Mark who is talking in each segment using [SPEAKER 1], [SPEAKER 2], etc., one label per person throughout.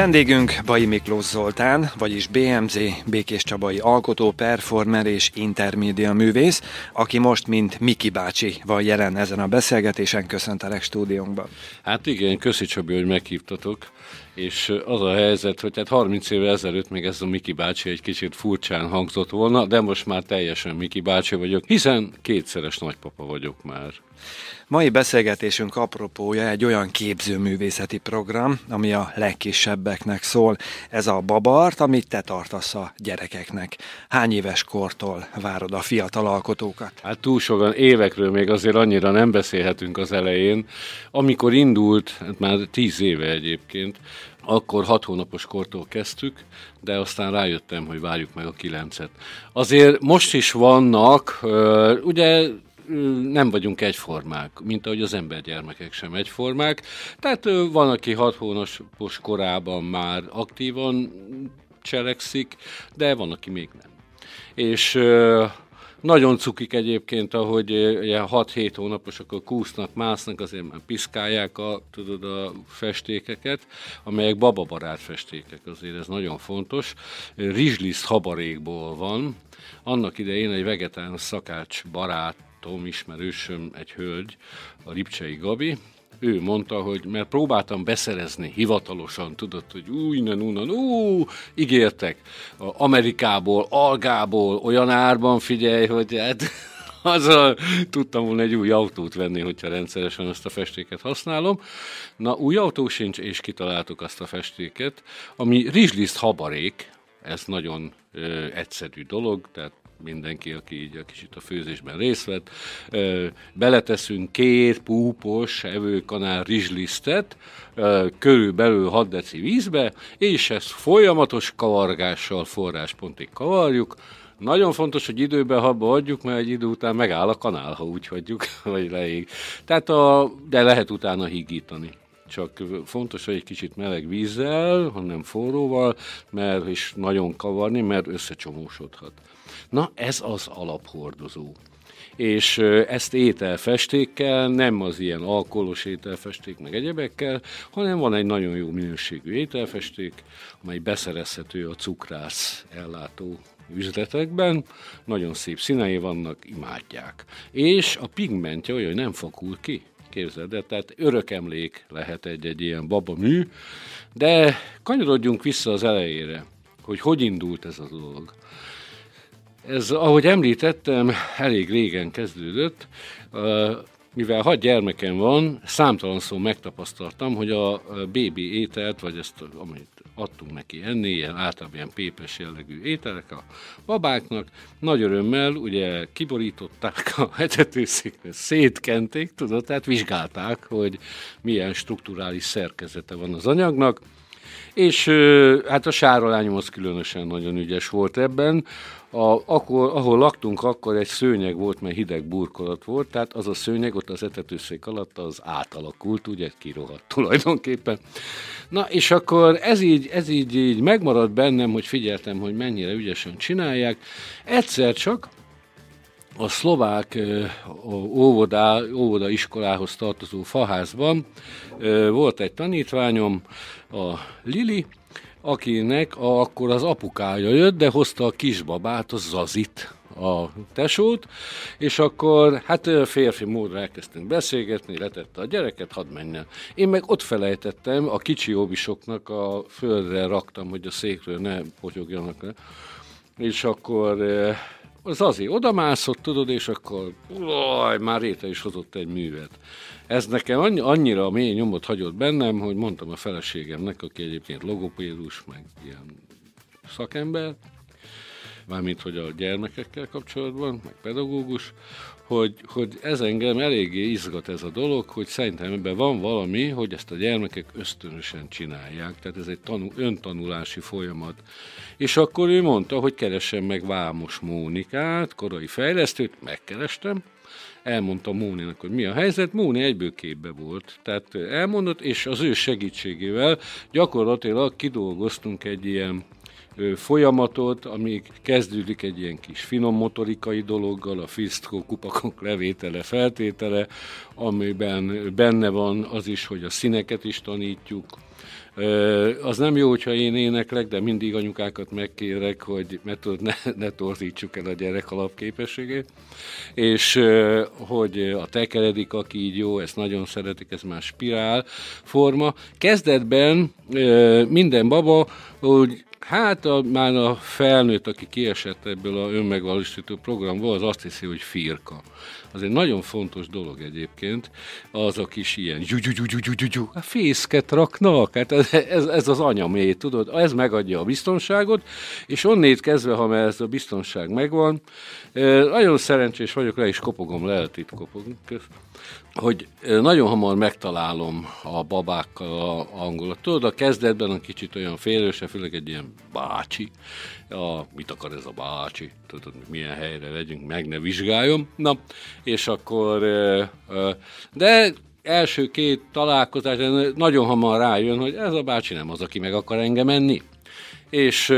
[SPEAKER 1] Vendégünk Bai Miklós Zoltán, vagyis BMZ, Békés Csabai alkotó, performer és intermédia művész, aki most, mint Miki bácsi van jelen ezen a beszélgetésen. Köszöntelek stúdiónkban.
[SPEAKER 2] Hát igen, köszi Csabi, hogy meghívtatok és az a helyzet, hogy hát 30 évvel ezelőtt még ez a Miki bácsi egy kicsit furcsán hangzott volna, de most már teljesen Miki bácsi vagyok, hiszen kétszeres nagypapa vagyok már.
[SPEAKER 1] Mai beszélgetésünk apropója egy olyan képzőművészeti program, ami a legkisebbeknek szól. Ez a babart, amit te tartasz a gyerekeknek. Hány éves kortól várod a fiatal alkotókat?
[SPEAKER 2] Hát túl sokan évekről még azért annyira nem beszélhetünk az elején. Amikor indult, hát már tíz éve egyébként, akkor hat hónapos kortól kezdtük, de aztán rájöttem, hogy várjuk meg a kilencet. Azért most is vannak, ugye nem vagyunk egyformák, mint ahogy az embergyermekek sem egyformák. Tehát van, aki hat hónapos korában már aktívan cselekszik, de van, aki még nem. És nagyon cukik egyébként, ahogy ugye 6-7 hónaposok a kúsznak, másznak, azért már piszkálják a, tudod, a festékeket, amelyek bababarát festékek, azért ez nagyon fontos. Rizsliszt habarékból van. Annak idején egy vegetán szakács barát barátom, ismerősöm, egy hölgy, a Lipcsei Gabi, ő mondta, hogy mert próbáltam beszerezni hivatalosan, tudod, hogy új, innen, unnan, ú, ígértek, Amerikából, Algából, olyan árban figyelj, hogy hát azzal tudtam volna egy új autót venni, hogyha rendszeresen azt a festéket használom. Na, új autó sincs, és kitaláltuk azt a festéket, ami rizsliszt habarék, ez nagyon ö, egyszerű dolog, tehát mindenki, aki így a kicsit a főzésben részt vett. Beleteszünk két púpos evőkanál rizslisztet, körülbelül 6 deci vízbe, és ezt folyamatos kavargással forráspontig kavarjuk, nagyon fontos, hogy időben habba adjuk, mert egy idő után megáll a kanál, ha úgy hagyjuk, vagy leég. Tehát a, de lehet utána higítani csak fontos, hogy egy kicsit meleg vízzel, hanem forróval, mert is nagyon kavarni, mert összecsomósodhat. Na, ez az alaphordozó. És ezt ételfestékkel, nem az ilyen alkoholos ételfesték, meg egyebekkel, hanem van egy nagyon jó minőségű ételfesték, amely beszerezhető a cukrász ellátó üzletekben, nagyon szép színei vannak, imádják. És a pigmentje olyan, hogy nem fakul ki. Képzeld el, tehát örök emlék lehet egy-egy ilyen baba mű, de kanyarodjunk vissza az elejére, hogy hogy indult ez a dolog. Ez, ahogy említettem, elég régen kezdődött. Mivel hat gyermekem van, számtalan szó megtapasztaltam, hogy a bébi ételt, vagy ezt, amit adtunk neki enni, ilyen általában ilyen pépes jellegű ételek a babáknak. Nagy örömmel ugye kiborították a hetetőszékre, szétkenték, tudod, tehát vizsgálták, hogy milyen strukturális szerkezete van az anyagnak, és hát a sárolányom az különösen nagyon ügyes volt ebben. A, akkor, ahol laktunk, akkor egy szőnyeg volt, mert hideg burkolat volt, tehát az a szőnyeg ott az etetőszék alatt az átalakult, ugye kirohadt tulajdonképpen. Na, és akkor ez így, ez így, így megmaradt bennem, hogy figyeltem, hogy mennyire ügyesen csinálják. Egyszer csak a szlovák óvodá, óvoda iskolához tartozó faházban volt egy tanítványom, a Lili, akinek a, akkor az apukája jött, de hozta a kisbabát, a Zazit, a tesót, és akkor hát férfi módra elkezdtünk beszélgetni, letette a gyereket, hadd menjen. Én meg ott felejtettem, a kicsi óvisoknak a földre raktam, hogy a székről ne potyogjanak le, és akkor az azért odamászott, tudod, és akkor oj, már réte is hozott egy művet. Ez nekem annyira mély nyomot hagyott bennem, hogy mondtam a feleségemnek, aki egyébként logopédus, meg ilyen szakember, mármint hogy a gyermekekkel kapcsolatban, meg pedagógus, hogy, hogy ez engem eléggé izgat ez a dolog, hogy szerintem ebben van valami, hogy ezt a gyermekek ösztönösen csinálják, tehát ez egy tanul, öntanulási folyamat. És akkor ő mondta, hogy keressen meg Vámos Mónikát, korai fejlesztőt, megkerestem, elmondta Móninak, hogy mi a helyzet, Móni egyből képbe volt. Tehát elmondott, és az ő segítségével gyakorlatilag kidolgoztunk egy ilyen folyamatot, amíg kezdődik egy ilyen kis finom motorikai dologgal, a fisztkó kupakok levétele, feltétele, amiben benne van az is, hogy a színeket is tanítjuk, Az nem jó, hogyha én éneklek, de mindig anyukákat megkérek, hogy tudod, ne, ne torzítsuk el a gyerek alapképességét. És hogy a tekeredik, aki így jó, ezt nagyon szeretik, ez már spirál forma. Kezdetben minden baba, hogy Hát a, már a felnőtt, aki kiesett ebből a önmegvalósító programból, az azt hiszi, hogy firka. Az egy nagyon fontos dolog egyébként, az a kis ilyen a fészket raknak, hát ez, ez, ez az anyamé, tudod, ez megadja a biztonságot, és onnét kezdve, ha már ez a biztonság megvan, nagyon szerencsés vagyok, le is kopogom, lehet itt kopogni, hogy nagyon hamar megtalálom a babákkal a angolat. Tudod, a kezdetben a kicsit olyan félőse, főleg egy ilyen bácsi, a, mit akar ez a bácsi, tudod, milyen helyre legyünk, meg ne vizsgáljon. Na, és akkor, de első két találkozás nagyon hamar rájön, hogy ez a bácsi nem az, aki meg akar engem menni. És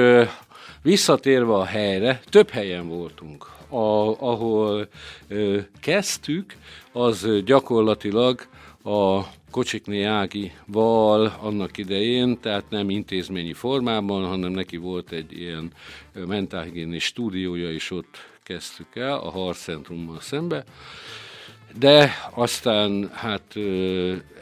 [SPEAKER 2] visszatérve a helyre, több helyen voltunk, a, ahol kezdtük, az gyakorlatilag a Kocsikné Ágival annak idején, tehát nem intézményi formában, hanem neki volt egy ilyen mentálhigiénis stúdiója, és ott kezdtük el a harccentrummal szembe. De aztán hát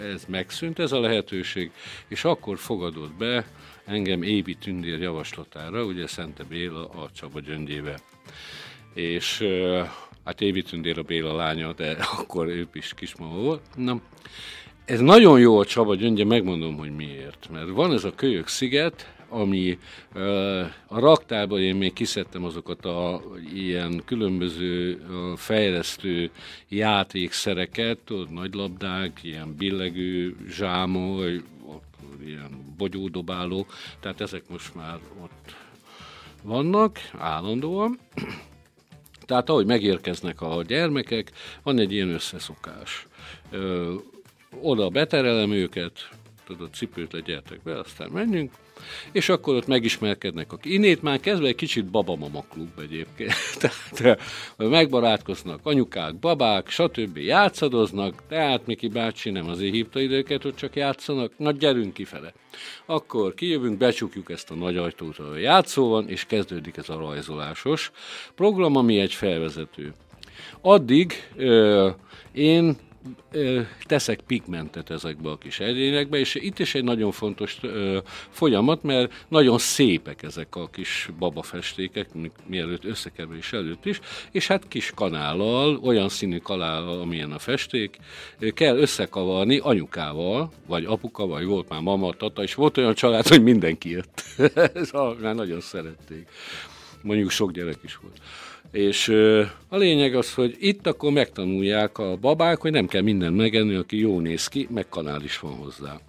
[SPEAKER 2] ez megszűnt ez a lehetőség, és akkor fogadott be engem Évi Tündér javaslatára, ugye Szente Béla a Csaba gyöngyébe. És hát Évi Tündér a Béla lánya, de akkor ő is kismama volt. Na, ez nagyon jó a Csaba Gyöngye, megmondom, hogy miért. Mert van ez a kölyök sziget, ami a raktárban én még kiszedtem azokat a ilyen különböző fejlesztő játékszereket, tudod, nagy labdák, ilyen billegő zsámoly, ilyen bogyódobáló, tehát ezek most már ott vannak állandóan. Tehát ahogy megérkeznek a gyermekek, van egy ilyen összeszokás. Ö, oda beterelem őket, tudod, cipőt legyertek be, aztán menjünk, és akkor ott megismerkednek. Innét már kezdve egy kicsit babamama klub egyébként. tehát megbarátkoznak anyukák, babák, stb. játszadoznak, tehát Miki bácsi nem azért hívta időket, hogy csak játszanak, na gyerünk kifele. Akkor kijövünk, becsukjuk ezt a nagy ajtót, a játszó van, és kezdődik ez a rajzolásos program, ami egy felvezető. Addig ö, én ö, teszek pigmentet ezekbe a kis edényekbe, és itt is egy nagyon fontos folyamat, mert nagyon szépek ezek a kis babafestékek, mielőtt összekerülés előtt is, és hát kis kanállal, olyan színű kanállal, amilyen a festék, kell összekavarni anyukával, vagy apuka, vagy volt már mama, tata, és volt olyan család, hogy mindenki jött. Ez már nagyon szerették. Mondjuk sok gyerek is volt. És a lényeg az, hogy itt akkor megtanulják a babák, hogy nem kell mindent megenni, aki jó néz ki, meg kanál is van hozzá.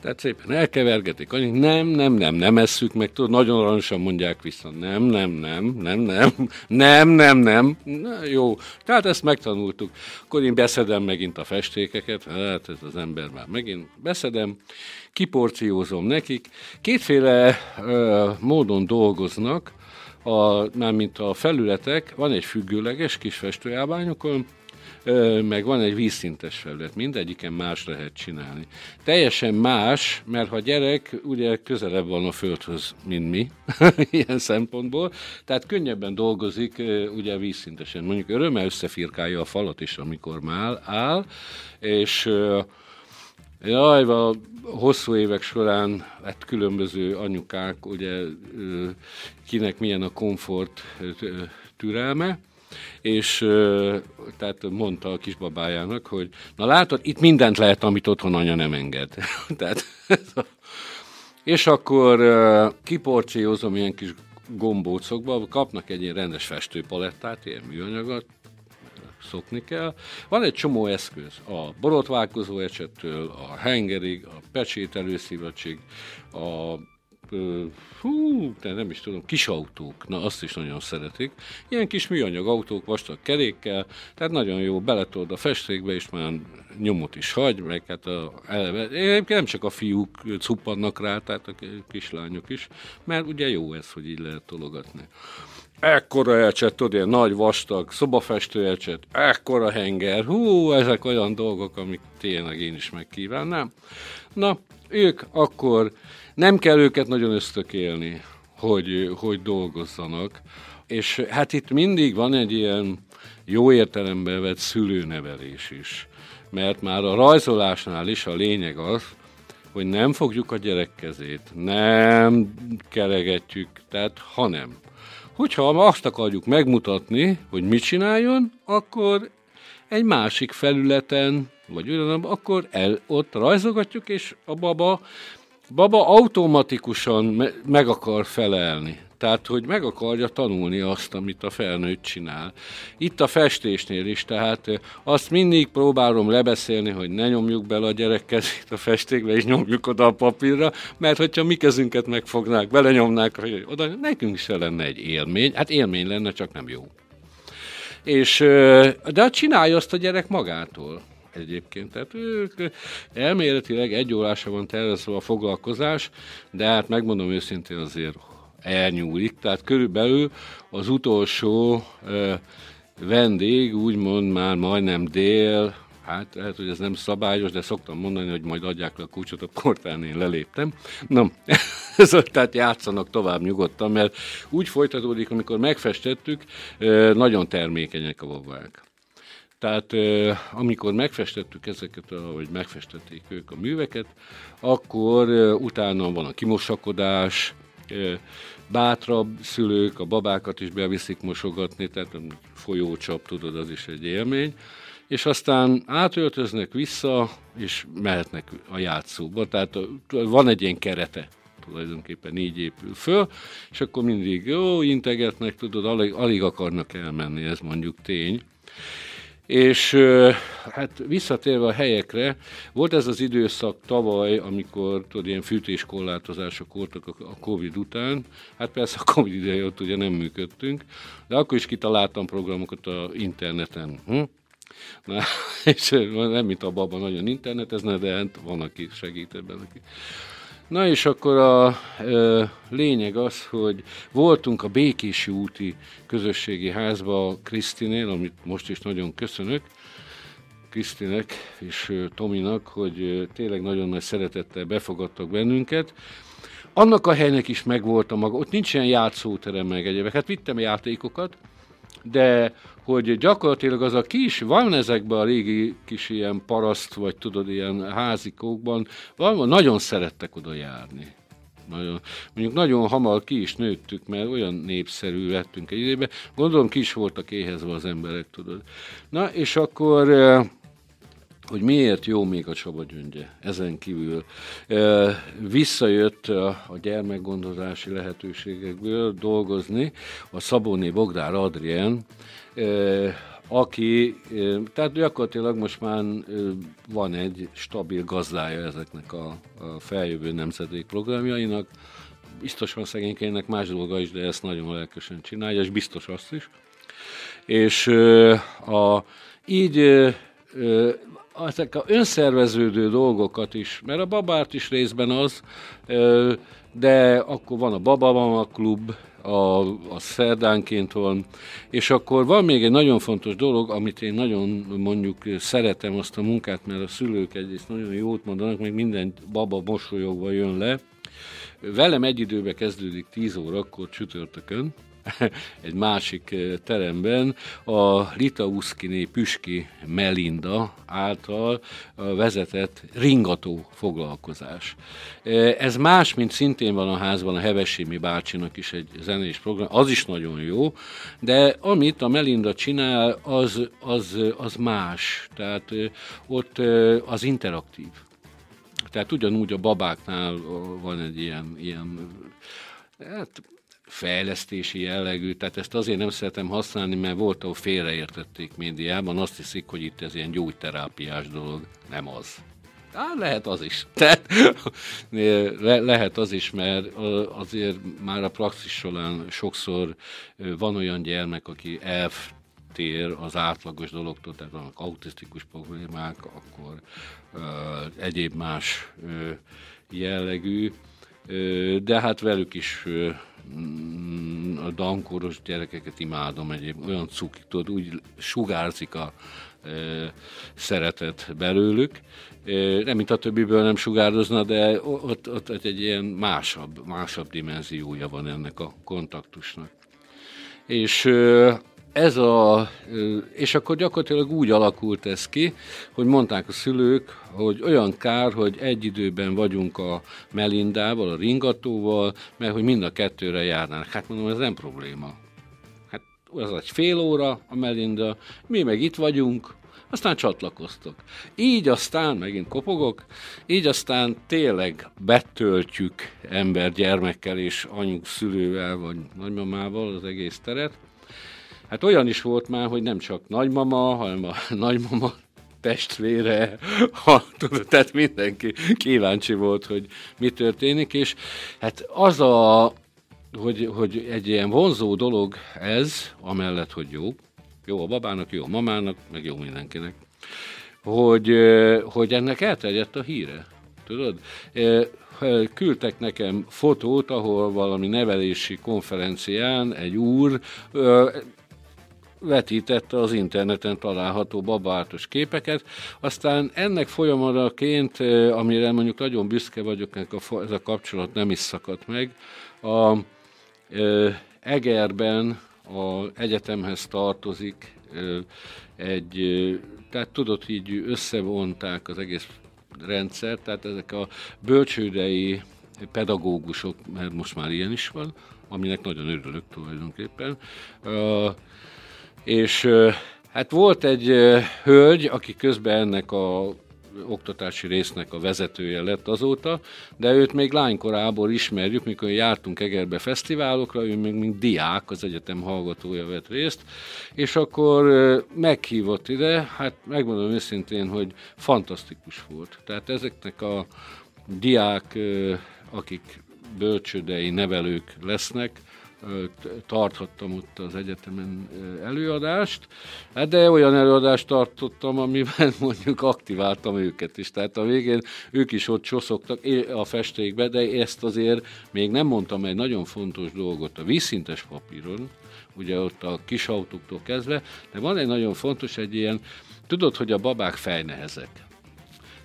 [SPEAKER 2] Tehát szépen elkevergetik, annyi, nem, nem, nem, nem esszük meg, tudod, nagyon aranyosan mondják vissza, nem, nem, nem, nem, nem, nem, nem, nem, Na, jó. Tehát ezt megtanultuk. Akkor én beszedem megint a festékeket, hát ez az ember már megint beszedem, kiporciózom nekik. Kétféle ö, módon dolgoznak, a, mármint a felületek, van egy függőleges kis festőjábányokon, meg van egy vízszintes felület, mindegyiken más lehet csinálni. Teljesen más, mert ha gyerek ugye közelebb van a földhöz, mint mi, ilyen szempontból, tehát könnyebben dolgozik ugye vízszintesen. Mondjuk örömmel összefirkálja a falat is, amikor már áll, és Jaj, a hosszú évek során lett különböző anyukák, ugye kinek milyen a komfort türelme, és tehát mondta a kisbabájának, hogy na látod, itt mindent lehet, amit otthon anya nem enged. tehát, és akkor kiporciózom ilyen kis gombócokba, kapnak egy ilyen rendes festőpalettát, ilyen műanyagot, szokni kell. Van egy csomó eszköz, a borotválkozó ecsettől, a hengerig, a pecsételőszívacsig, a hú, de nem is tudom, kis autók, na azt is nagyon szeretik. Ilyen kis műanyag autók, vastag kerékkel, tehát nagyon jó, beletolod a festékbe, és már nyomot is hagy, meg hát a, eleve, nem csak a fiúk cuppannak rá, tehát a kislányok is, mert ugye jó ez, hogy így lehet tologatni ekkora elcset, tudod, ilyen nagy, vastag, szobafestő elcset, ekkora henger, hú, ezek olyan dolgok, amik tényleg én is megkívánnám. Na, ők akkor nem kell őket nagyon ösztökélni, hogy, hogy dolgozzanak. És hát itt mindig van egy ilyen jó értelemben vett szülőnevelés is. Mert már a rajzolásnál is a lényeg az, hogy nem fogjuk a gyerek kezét, nem keregetjük, tehát hanem. Hogyha azt akarjuk megmutatni, hogy mit csináljon, akkor egy másik felületen, vagy ugyanabban, akkor el, ott rajzogatjuk, és a baba, baba automatikusan me, meg akar felelni. Tehát, hogy meg akarja tanulni azt, amit a felnőtt csinál. Itt a festésnél is, tehát azt mindig próbálom lebeszélni, hogy ne nyomjuk bele a gyerek kezét a festékbe, és nyomjuk oda a papírra, mert hogyha mi kezünket megfognák, belenyomnák, oda nekünk se lenne egy élmény. Hát élmény lenne, csak nem jó. És, de csinálja azt a gyerek magától egyébként. Tehát ők elméletileg egy órása van tervezve a foglalkozás, de hát megmondom őszintén azért elnyúlik. Tehát körülbelül az utolsó vendég, úgymond már majdnem dél, hát lehet, hogy ez nem szabályos, de szoktam mondani, hogy majd adják le a kulcsot, a kortán én leléptem. Na, tehát játszanak tovább nyugodtan, mert úgy folytatódik, amikor megfestettük, nagyon termékenyek a babák. Tehát amikor megfestettük ezeket, vagy megfestették ők a műveket, akkor utána van a kimosakodás, bátrabb szülők a babákat is beviszik mosogatni, tehát folyócsap, tudod, az is egy élmény, és aztán átöltöznek vissza, és mehetnek a játszóba, tehát van egy ilyen kerete, tulajdonképpen így épül föl, és akkor mindig jó, integetnek, tudod, alig, alig akarnak elmenni, ez mondjuk tény. És hát visszatérve a helyekre, volt ez az időszak tavaly, amikor tudod, ilyen fűtéskorlátozások voltak a Covid után. Hát persze a Covid ideje ott ugye nem működtünk, de akkor is kitaláltam programokat a interneten. Hm? Na, és nem mint a baba nagyon internetezne, de hát van, aki segít ebben. Na és akkor a ö, lényeg az, hogy voltunk a Békési úti közösségi házba Krisztinél, amit most is nagyon köszönök, Krisztinek és Tominak, hogy tényleg nagyon nagy szeretettel befogadtak bennünket. Annak a helynek is megvolt a maga, ott nincsen játszóterem meg egyébként. Hát vittem játékokat, de hogy gyakorlatilag az a kis, van ezekben a régi kis ilyen paraszt, vagy tudod, ilyen házikókban, van, nagyon szerettek oda járni. Nagyon, mondjuk nagyon hamar ki is nőttük, mert olyan népszerű lettünk egy időben. Gondolom ki is voltak éhezve az emberek, tudod. Na, és akkor eh, hogy miért jó még a Csaba gyöngye. Ezen kívül visszajött a, gyermekgondozási lehetőségekből dolgozni a Szabóné Bogdár Adrien, aki, tehát gyakorlatilag most már van egy stabil gazdája ezeknek a, a feljövő nemzedék programjainak, biztos van szegénykének más dolga is, de ezt nagyon lelkesen csinálja, és biztos azt is. És a, így ezek a önszerveződő dolgokat is, mert a babárt is részben az, de akkor van a Babamama klub, a, a szerdánként van, és akkor van még egy nagyon fontos dolog, amit én nagyon mondjuk szeretem azt a munkát, mert a szülők egyrészt nagyon jót mondanak, meg minden baba mosolyogva jön le. Velem egy időben kezdődik 10 órakor csütörtökön, egy másik eh, teremben a Litauszkiné Püski Melinda által vezetett ringató foglalkozás. Eh, ez más, mint szintén van a házban a Hevessémi bácsinak is egy zenés program, az is nagyon jó, de amit a Melinda csinál, az, az, az más. Tehát eh, ott az interaktív. Tehát ugyanúgy a babáknál van egy ilyen, ilyen hát fejlesztési jellegű, tehát ezt azért nem szeretem használni, mert volt, ahol félreértették médiában, azt hiszik, hogy itt ez ilyen gyógyterápiás dolog, nem az. Á, lehet az is. Tehát, le, lehet az is, mert azért már a praxis során sokszor van olyan gyermek, aki eltér az átlagos dologtól, tehát vannak autisztikus problémák, akkor uh, egyéb más uh, jellegű de hát velük is mm, a dankoros gyerekeket imádom egyébként, olyan cukik, tudod, úgy sugárzik a szeretet belőlük. Nem, mint a többiből nem sugározna, de ott, ott, ott egy ilyen másabb, másabb dimenziója van ennek a kontaktusnak. És ez a, és akkor gyakorlatilag úgy alakult ez ki, hogy mondták a szülők, hogy olyan kár, hogy egy időben vagyunk a Melindával, a ringatóval, mert hogy mind a kettőre járnának. Hát mondom, ez nem probléma. Hát az egy fél óra a Melinda, mi meg itt vagyunk, aztán csatlakoztok. Így aztán, megint kopogok, így aztán tényleg betöltjük ember gyermekkel és anyuk szülővel, vagy nagymamával az egész teret. Hát olyan is volt már, hogy nem csak nagymama, hanem a nagymama testvére, ha, tudod, tehát mindenki kíváncsi volt, hogy mi történik, és hát az a, hogy, hogy egy ilyen vonzó dolog ez, amellett, hogy jó, jó a babának, jó a mamának, meg jó mindenkinek, hogy, hogy ennek elterjedt a híre, tudod? küldtek nekem fotót, ahol valami nevelési konferencián egy úr vetítette az interneten található babáltos képeket. Aztán ennek folyamadaként, amire mondjuk nagyon büszke vagyok, a, ez a kapcsolat nem is szakadt meg, a e, Egerben a egyetemhez tartozik egy, tehát tudod, így összevonták az egész rendszer, tehát ezek a bölcsődei pedagógusok, mert most már ilyen is van, aminek nagyon örülök tulajdonképpen, és hát volt egy hölgy, aki közben ennek a oktatási résznek a vezetője lett azóta, de őt még lánykorából ismerjük, mikor jártunk Egerbe fesztiválokra, ő még mint diák, az egyetem hallgatója vett részt, és akkor meghívott ide, hát megmondom őszintén, hogy fantasztikus volt. Tehát ezeknek a diák, akik bölcsődei nevelők lesznek, tarthattam ott az egyetemen előadást, hát de olyan előadást tartottam, amiben mondjuk aktiváltam őket is. Tehát a végén ők is ott csoszogtak a festékbe, de ezt azért még nem mondtam egy nagyon fontos dolgot a vízszintes papíron, ugye ott a kis autóktól kezdve, de van egy nagyon fontos, egy ilyen, tudod, hogy a babák fejnehezek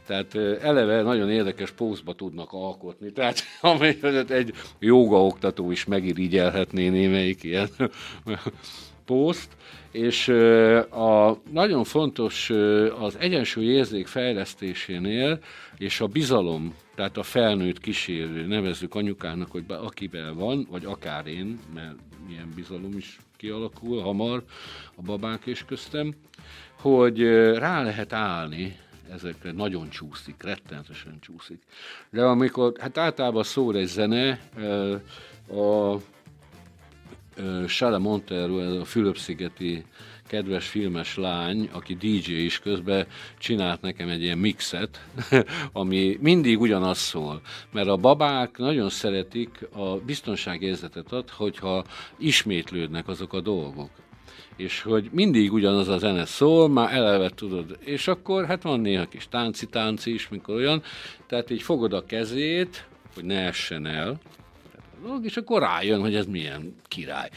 [SPEAKER 2] tehát eleve nagyon érdekes pózba tudnak alkotni. Tehát amelyet egy joga oktató is megirigyelhetné némelyik ilyen pószt. És a, nagyon fontos az egyensúly érzék fejlesztésénél, és a bizalom, tehát a felnőtt kísérő, nevezzük anyukának, hogy akivel van, vagy akár én, mert milyen bizalom is kialakul hamar a babák és köztem, hogy rá lehet állni ezekre nagyon csúszik, rettenetesen csúszik. De amikor, hát általában szól egy zene, a Shala Montero, ez a Fülöp-szigeti kedves filmes lány, aki DJ is közben csinált nekem egy ilyen mixet, ami mindig ugyanaz szól. Mert a babák nagyon szeretik a biztonságérzetet ad, hogyha ismétlődnek azok a dolgok és hogy mindig ugyanaz a zene szól, már eleve tudod, és akkor hát van néha kis tánci-tánci is, mikor olyan, tehát így fogod a kezét, hogy ne essen el, és akkor rájön, hogy ez milyen király.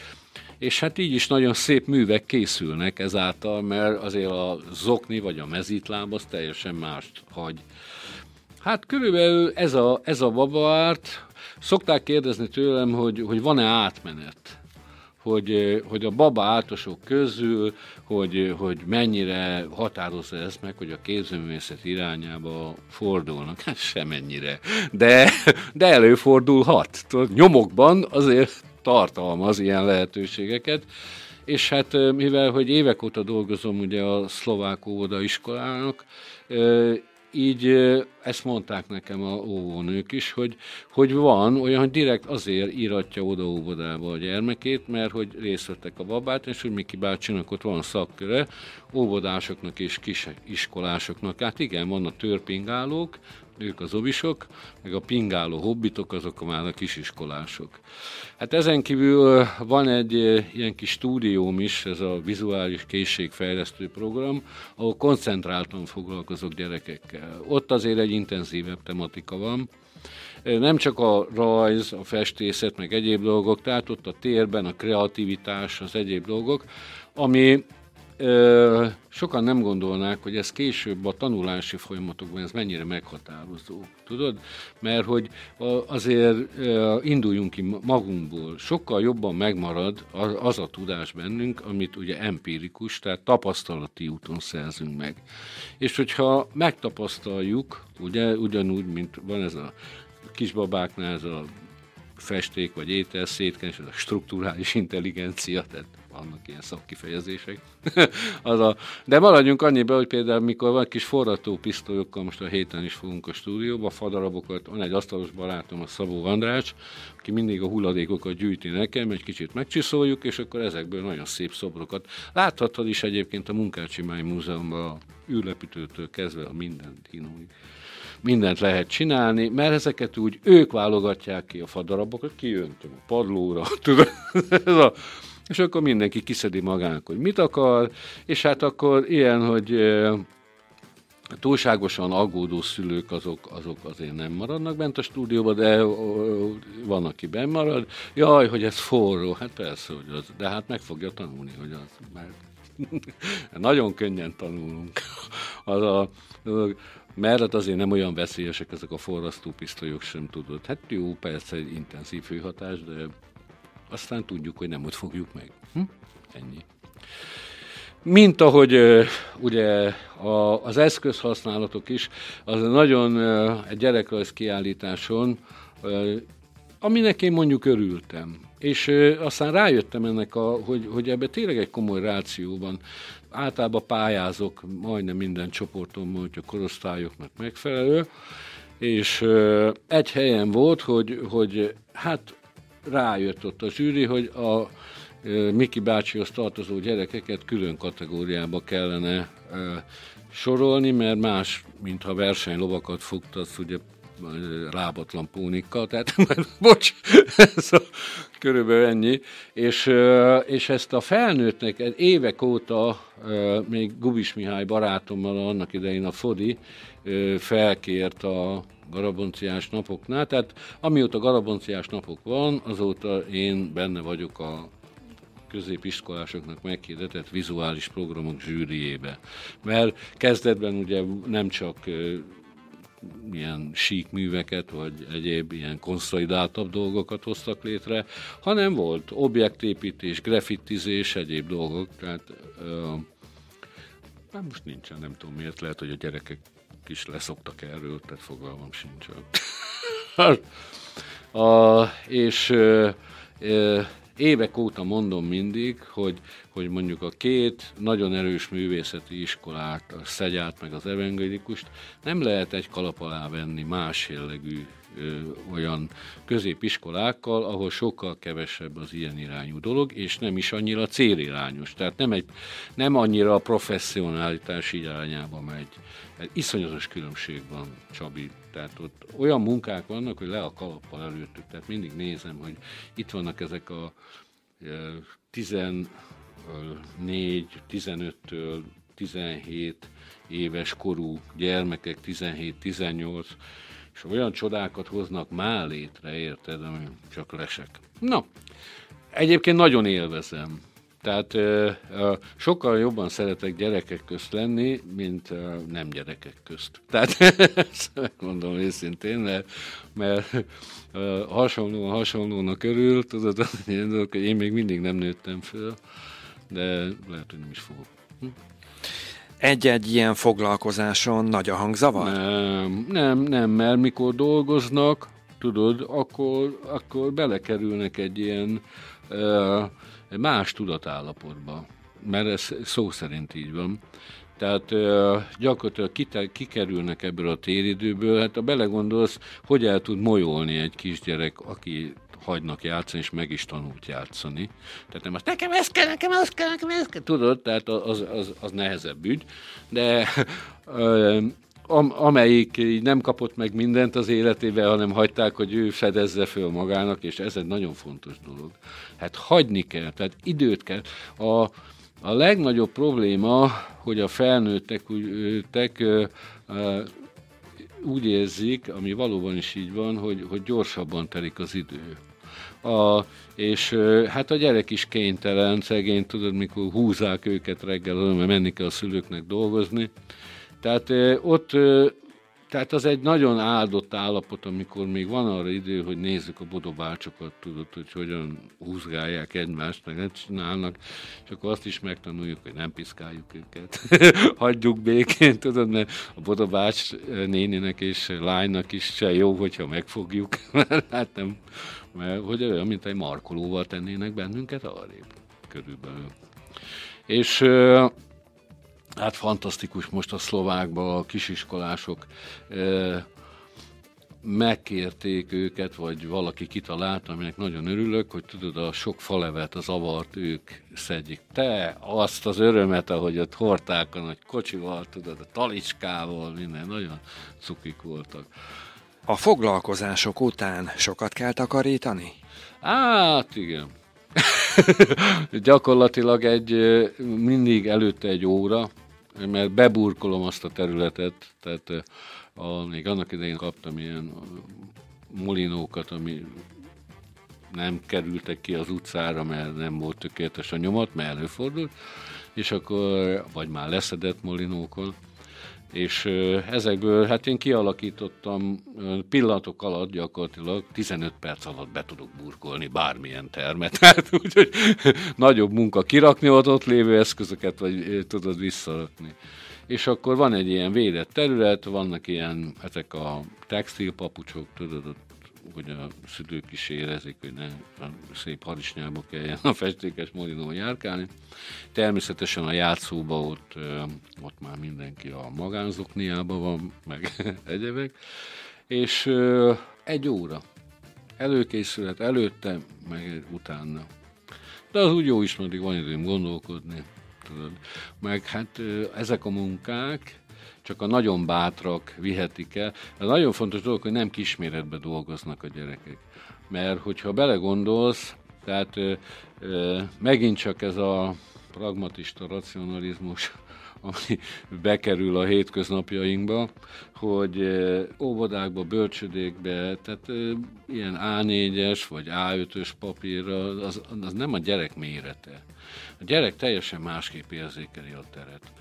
[SPEAKER 2] És hát így is nagyon szép művek készülnek ezáltal, mert azért a zokni vagy a mezítláb az teljesen mást hagy. Hát körülbelül ez a, ez a babaárt, szokták kérdezni tőlem, hogy, hogy van-e átmenet hogy, hogy a baba átosok közül, hogy, hogy mennyire határozza ezt meg, hogy a képzőművészet irányába fordulnak. Hát semennyire. De, de előfordulhat. Nyomokban azért tartalmaz ilyen lehetőségeket. És hát mivel, hogy évek óta dolgozom ugye a szlovák óvoda iskolának, így ezt mondták nekem a óvónők is, hogy, hogy van olyan, hogy direkt azért íratja oda óvodába a gyermekét, mert hogy részt vettek a babát, és hogy Miki bácsinak ott van szakköre, óvodásoknak és kisiskolásoknak. Hát igen, vannak törpingálók, ők az obisok, meg a pingáló hobbitok, azok már a kisiskolások. Hát ezen kívül van egy ilyen kis stúdióm is, ez a vizuális készségfejlesztő program, ahol koncentráltan foglalkozok gyerekekkel. Ott azért egy intenzívebb tematika van, nem csak a rajz, a festészet, meg egyéb dolgok, tehát ott a térben a kreativitás, az egyéb dolgok, ami sokan nem gondolnák, hogy ez később a tanulási folyamatokban ez mennyire meghatározó. Tudod? Mert hogy azért induljunk ki magunkból. Sokkal jobban megmarad az a tudás bennünk, amit ugye empirikus, tehát tapasztalati úton szerzünk meg. És hogyha megtapasztaljuk, ugye ugyanúgy, mint van ez a kisbabáknál ez a festék vagy étel szétkenés, ez a strukturális intelligencia, tehát vannak ilyen szakkifejezések. az a, de maradjunk annyiba, hogy például mikor van kis forrató pisztolyokkal, most a héten is fogunk a stúdióba, fadarabokat, van egy asztalos barátom, a Szabó Vandrács, aki mindig a hulladékokat gyűjti nekem, egy kicsit megcsiszoljuk, és akkor ezekből nagyon szép szobrokat. Láthatod is egyébként a Munkácsi Máj Múzeumban a űrlepítőtől kezdve a mindent hinóig mindent lehet csinálni, mert ezeket úgy ők válogatják ki a fadarabokat, kiöntöm a padlóra, tudod, ez a és akkor mindenki kiszedi magának, hogy mit akar, és hát akkor ilyen, hogy túlságosan aggódó szülők azok, azok azért nem maradnak bent a stúdióban, de van, aki benn marad. Jaj, hogy ez forró, hát persze, hogy az, de hát meg fogja tanulni, hogy az, mert nagyon könnyen tanulunk. Az a, az, mert hát azért nem olyan veszélyesek ezek a forrasztópisztolyok sem tudod. Hát jó, persze egy intenzív főhatás, de aztán tudjuk, hogy nem ott fogjuk meg. Hm? Ennyi. Mint ahogy ugye a, az eszközhasználatok is, az nagyon egy gyerekrajz kiállításon, aminek én mondjuk örültem. És aztán rájöttem ennek, a, hogy, hogy ebbe tényleg egy komoly ráció van. Általában pályázok majdnem minden csoporton, hogy a korosztályoknak megfelelő, és egy helyen volt, hogy, hogy hát rájött ott a zsűri, hogy a Miki bácsihoz tartozó gyerekeket külön kategóriába kellene sorolni, mert más, mintha versenylovakat fogtatsz, ugye lábatlan pónikkal, tehát bocs, a, körülbelül ennyi. És, és ezt a felnőttnek évek óta, még Gubis Mihály barátommal annak idején a Fodi felkért a garabonciás napoknál. Tehát amióta garabonciás napok van, azóta én benne vagyok a középiskolásoknak meghirdetett vizuális programok zsűriébe. Mert kezdetben ugye nem csak ilyen sík műveket, vagy egyéb ilyen konszolidáltabb dolgokat hoztak létre, hanem volt objektépítés, grafitizés, egyéb dolgok, tehát uh, most nincsen, nem tudom miért, lehet, hogy a gyerekek is leszoktak erről, tehát fogalmam sincs. a, és ö, ö, évek óta mondom mindig, hogy, hogy mondjuk a két nagyon erős művészeti iskolát, a Szegyát meg az evangélikust nem lehet egy kalap alá venni más jellegű olyan középiskolákkal, ahol sokkal kevesebb az ilyen irányú dolog, és nem is annyira célirányos. Tehát nem, egy, nem annyira a professzionalitás irányába megy. Egy iszonyatos különbség van, Csabi. Tehát ott olyan munkák vannak, hogy le a kalappal előttük. Tehát mindig nézem, hogy itt vannak ezek a 14, 15-től 17 éves korú gyermekek, 17-18, és olyan csodákat hoznak már létre, érted, ami csak lesek. Na, egyébként nagyon élvezem. Tehát sokkal jobban szeretek gyerekek közt lenni, mint uh, nem gyerekek közt. Tehát ezt mondom őszintén, mert, mert uh, hasonlóan hasonlónak örül, tudod, hogy én még mindig nem nőttem föl, de lehet, hogy nem is fogok. Hm?
[SPEAKER 1] Egy-egy ilyen foglalkozáson nagy a hangzavar?
[SPEAKER 2] Nem, nem, nem, mert mikor dolgoznak, tudod, akkor, akkor belekerülnek egy ilyen uh, más tudatállapotba, mert ez szó szerint így van. Tehát uh, gyakorlatilag kite, kikerülnek ebből a téridőből, hát ha belegondolsz, hogy el tud molyolni egy kisgyerek, aki hagynak játszani, és meg is tanult játszani. Tehát nem azt, nekem ez kell, nekem az kell, nekem ez kell, tudod, tehát az, az, az nehezebb ügy, de am, amelyik nem kapott meg mindent az életébe, hanem hagyták, hogy ő fedezze föl magának, és ez egy nagyon fontos dolog. Hát hagyni kell, tehát időt kell. A, a legnagyobb probléma, hogy a felnőttek úgy, tek, úgy érzik, ami valóban is így van, hogy, hogy gyorsabban telik az idő. A, és hát a gyerek is kénytelen, szegény, tudod, mikor húzák őket reggel, mert menni kell a szülőknek dolgozni. Tehát ott tehát az egy nagyon áldott állapot, amikor még van arra idő, hogy nézzük a bodobácsokat, tudod, hogy hogyan húzgálják egymást, meg nem csinálnak, és akkor azt is megtanuljuk, hogy nem piszkáljuk őket, hagyjuk békén, tudod, mert a bodobács néninek és lánynak is se jó, hogyha megfogjuk, mert hát nem, mert hogy olyan, mint egy markolóval tennének bennünket arrébb, körülbelül. És Hát fantasztikus most a szlovákban a kisiskolások megkérték őket, vagy valaki kitalálta, aminek nagyon örülök, hogy tudod, a sok falevet, az avart ők szedjék. Te azt az örömet, ahogy ott hordták a nagy kocsival, tudod, a talicskával, minden, nagyon cukik voltak.
[SPEAKER 1] A foglalkozások után sokat kell takarítani?
[SPEAKER 2] Hát igen. Gyakorlatilag egy, mindig előtte egy óra, mert beburkolom azt a területet, tehát a, még annak idején kaptam ilyen molinókat, ami nem kerültek ki az utcára, mert nem volt tökéletes a nyomat, mert előfordult, és akkor, vagy már leszedett molinókon, és ezekből hát én kialakítottam pillanatok alatt gyakorlatilag 15 perc alatt be tudok burkolni bármilyen termet. Tehát úgyhogy nagyobb munka kirakni ott, ott lévő eszközöket, vagy tudod visszarakni. És akkor van egy ilyen védett terület, vannak ilyen, ezek a textilpapucsok, tudod, ott hogy a szülők is érezik, hogy ne a szép harisnyába kelljen a festékes molinón járkálni. Természetesen a játszóba ott, ott már mindenki a magánzokniába van, meg egyebek. És egy óra előkészület előtte, meg utána. De az úgy jó is, mert van időm gondolkodni. Tudod. Meg hát ezek a munkák, csak a nagyon bátrak vihetik el. Ez nagyon fontos dolog, hogy nem kisméretben dolgoznak a gyerekek. Mert hogyha belegondolsz, tehát ö, ö, megint csak ez a pragmatista racionalizmus, ami bekerül a hétköznapjainkba, hogy óvodákba, bölcsödékbe, tehát ilyen A4-es vagy A5-ös papírra, az, az nem a gyerek mérete. A gyerek teljesen másképp érzékeli a teret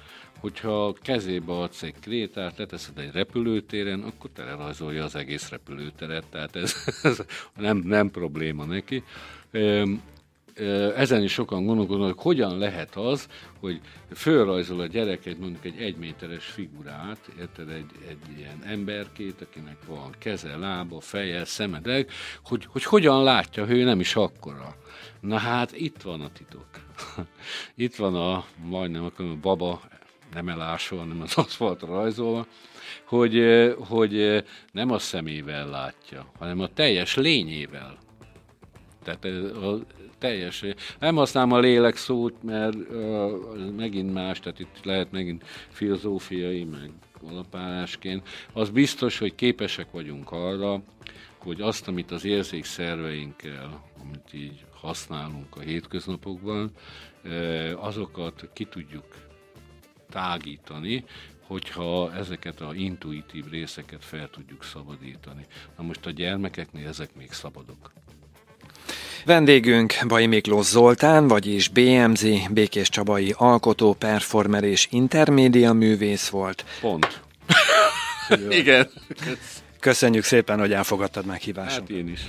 [SPEAKER 2] hogyha kezébe adsz egy krétát, leteszed egy repülőtéren, akkor telerajzolja az egész repülőteret, tehát ez, ez nem, nem probléma neki. Ezen is sokan gondolkodnak, hogy hogyan lehet az, hogy fölrajzol a gyerek egy mondjuk egy egyméteres figurát, érted, egy, egy ilyen emberkét, akinek van keze, lába, feje, szemedeg, hogy, hogy hogyan látja, hogy ő nem is akkora. Na hát itt van a titok. Itt van a majdnem a baba nem elásva, hanem az aszfaltra rajzolva, hogy, hogy nem a szemével látja, hanem a teljes lényével. Tehát a teljes, nem használom a lélek szót, mert uh, megint más, tehát itt lehet megint filozófiai, meg alapállásként. Az biztos, hogy képesek vagyunk arra, hogy azt, amit az érzékszerveinkkel, amit így használunk a hétköznapokban, azokat ki tudjuk tágítani, hogyha ezeket a intuitív részeket fel tudjuk szabadítani. Na most a gyermekeknél ezek még szabadok.
[SPEAKER 1] Vendégünk Baj Miklós Zoltán, vagyis BMZ, Békés Csabai alkotó, performer és intermédia művész volt.
[SPEAKER 2] Pont.
[SPEAKER 1] Igen. Köszönjük szépen, hogy elfogadtad meghívásunkat.
[SPEAKER 2] Hát én is.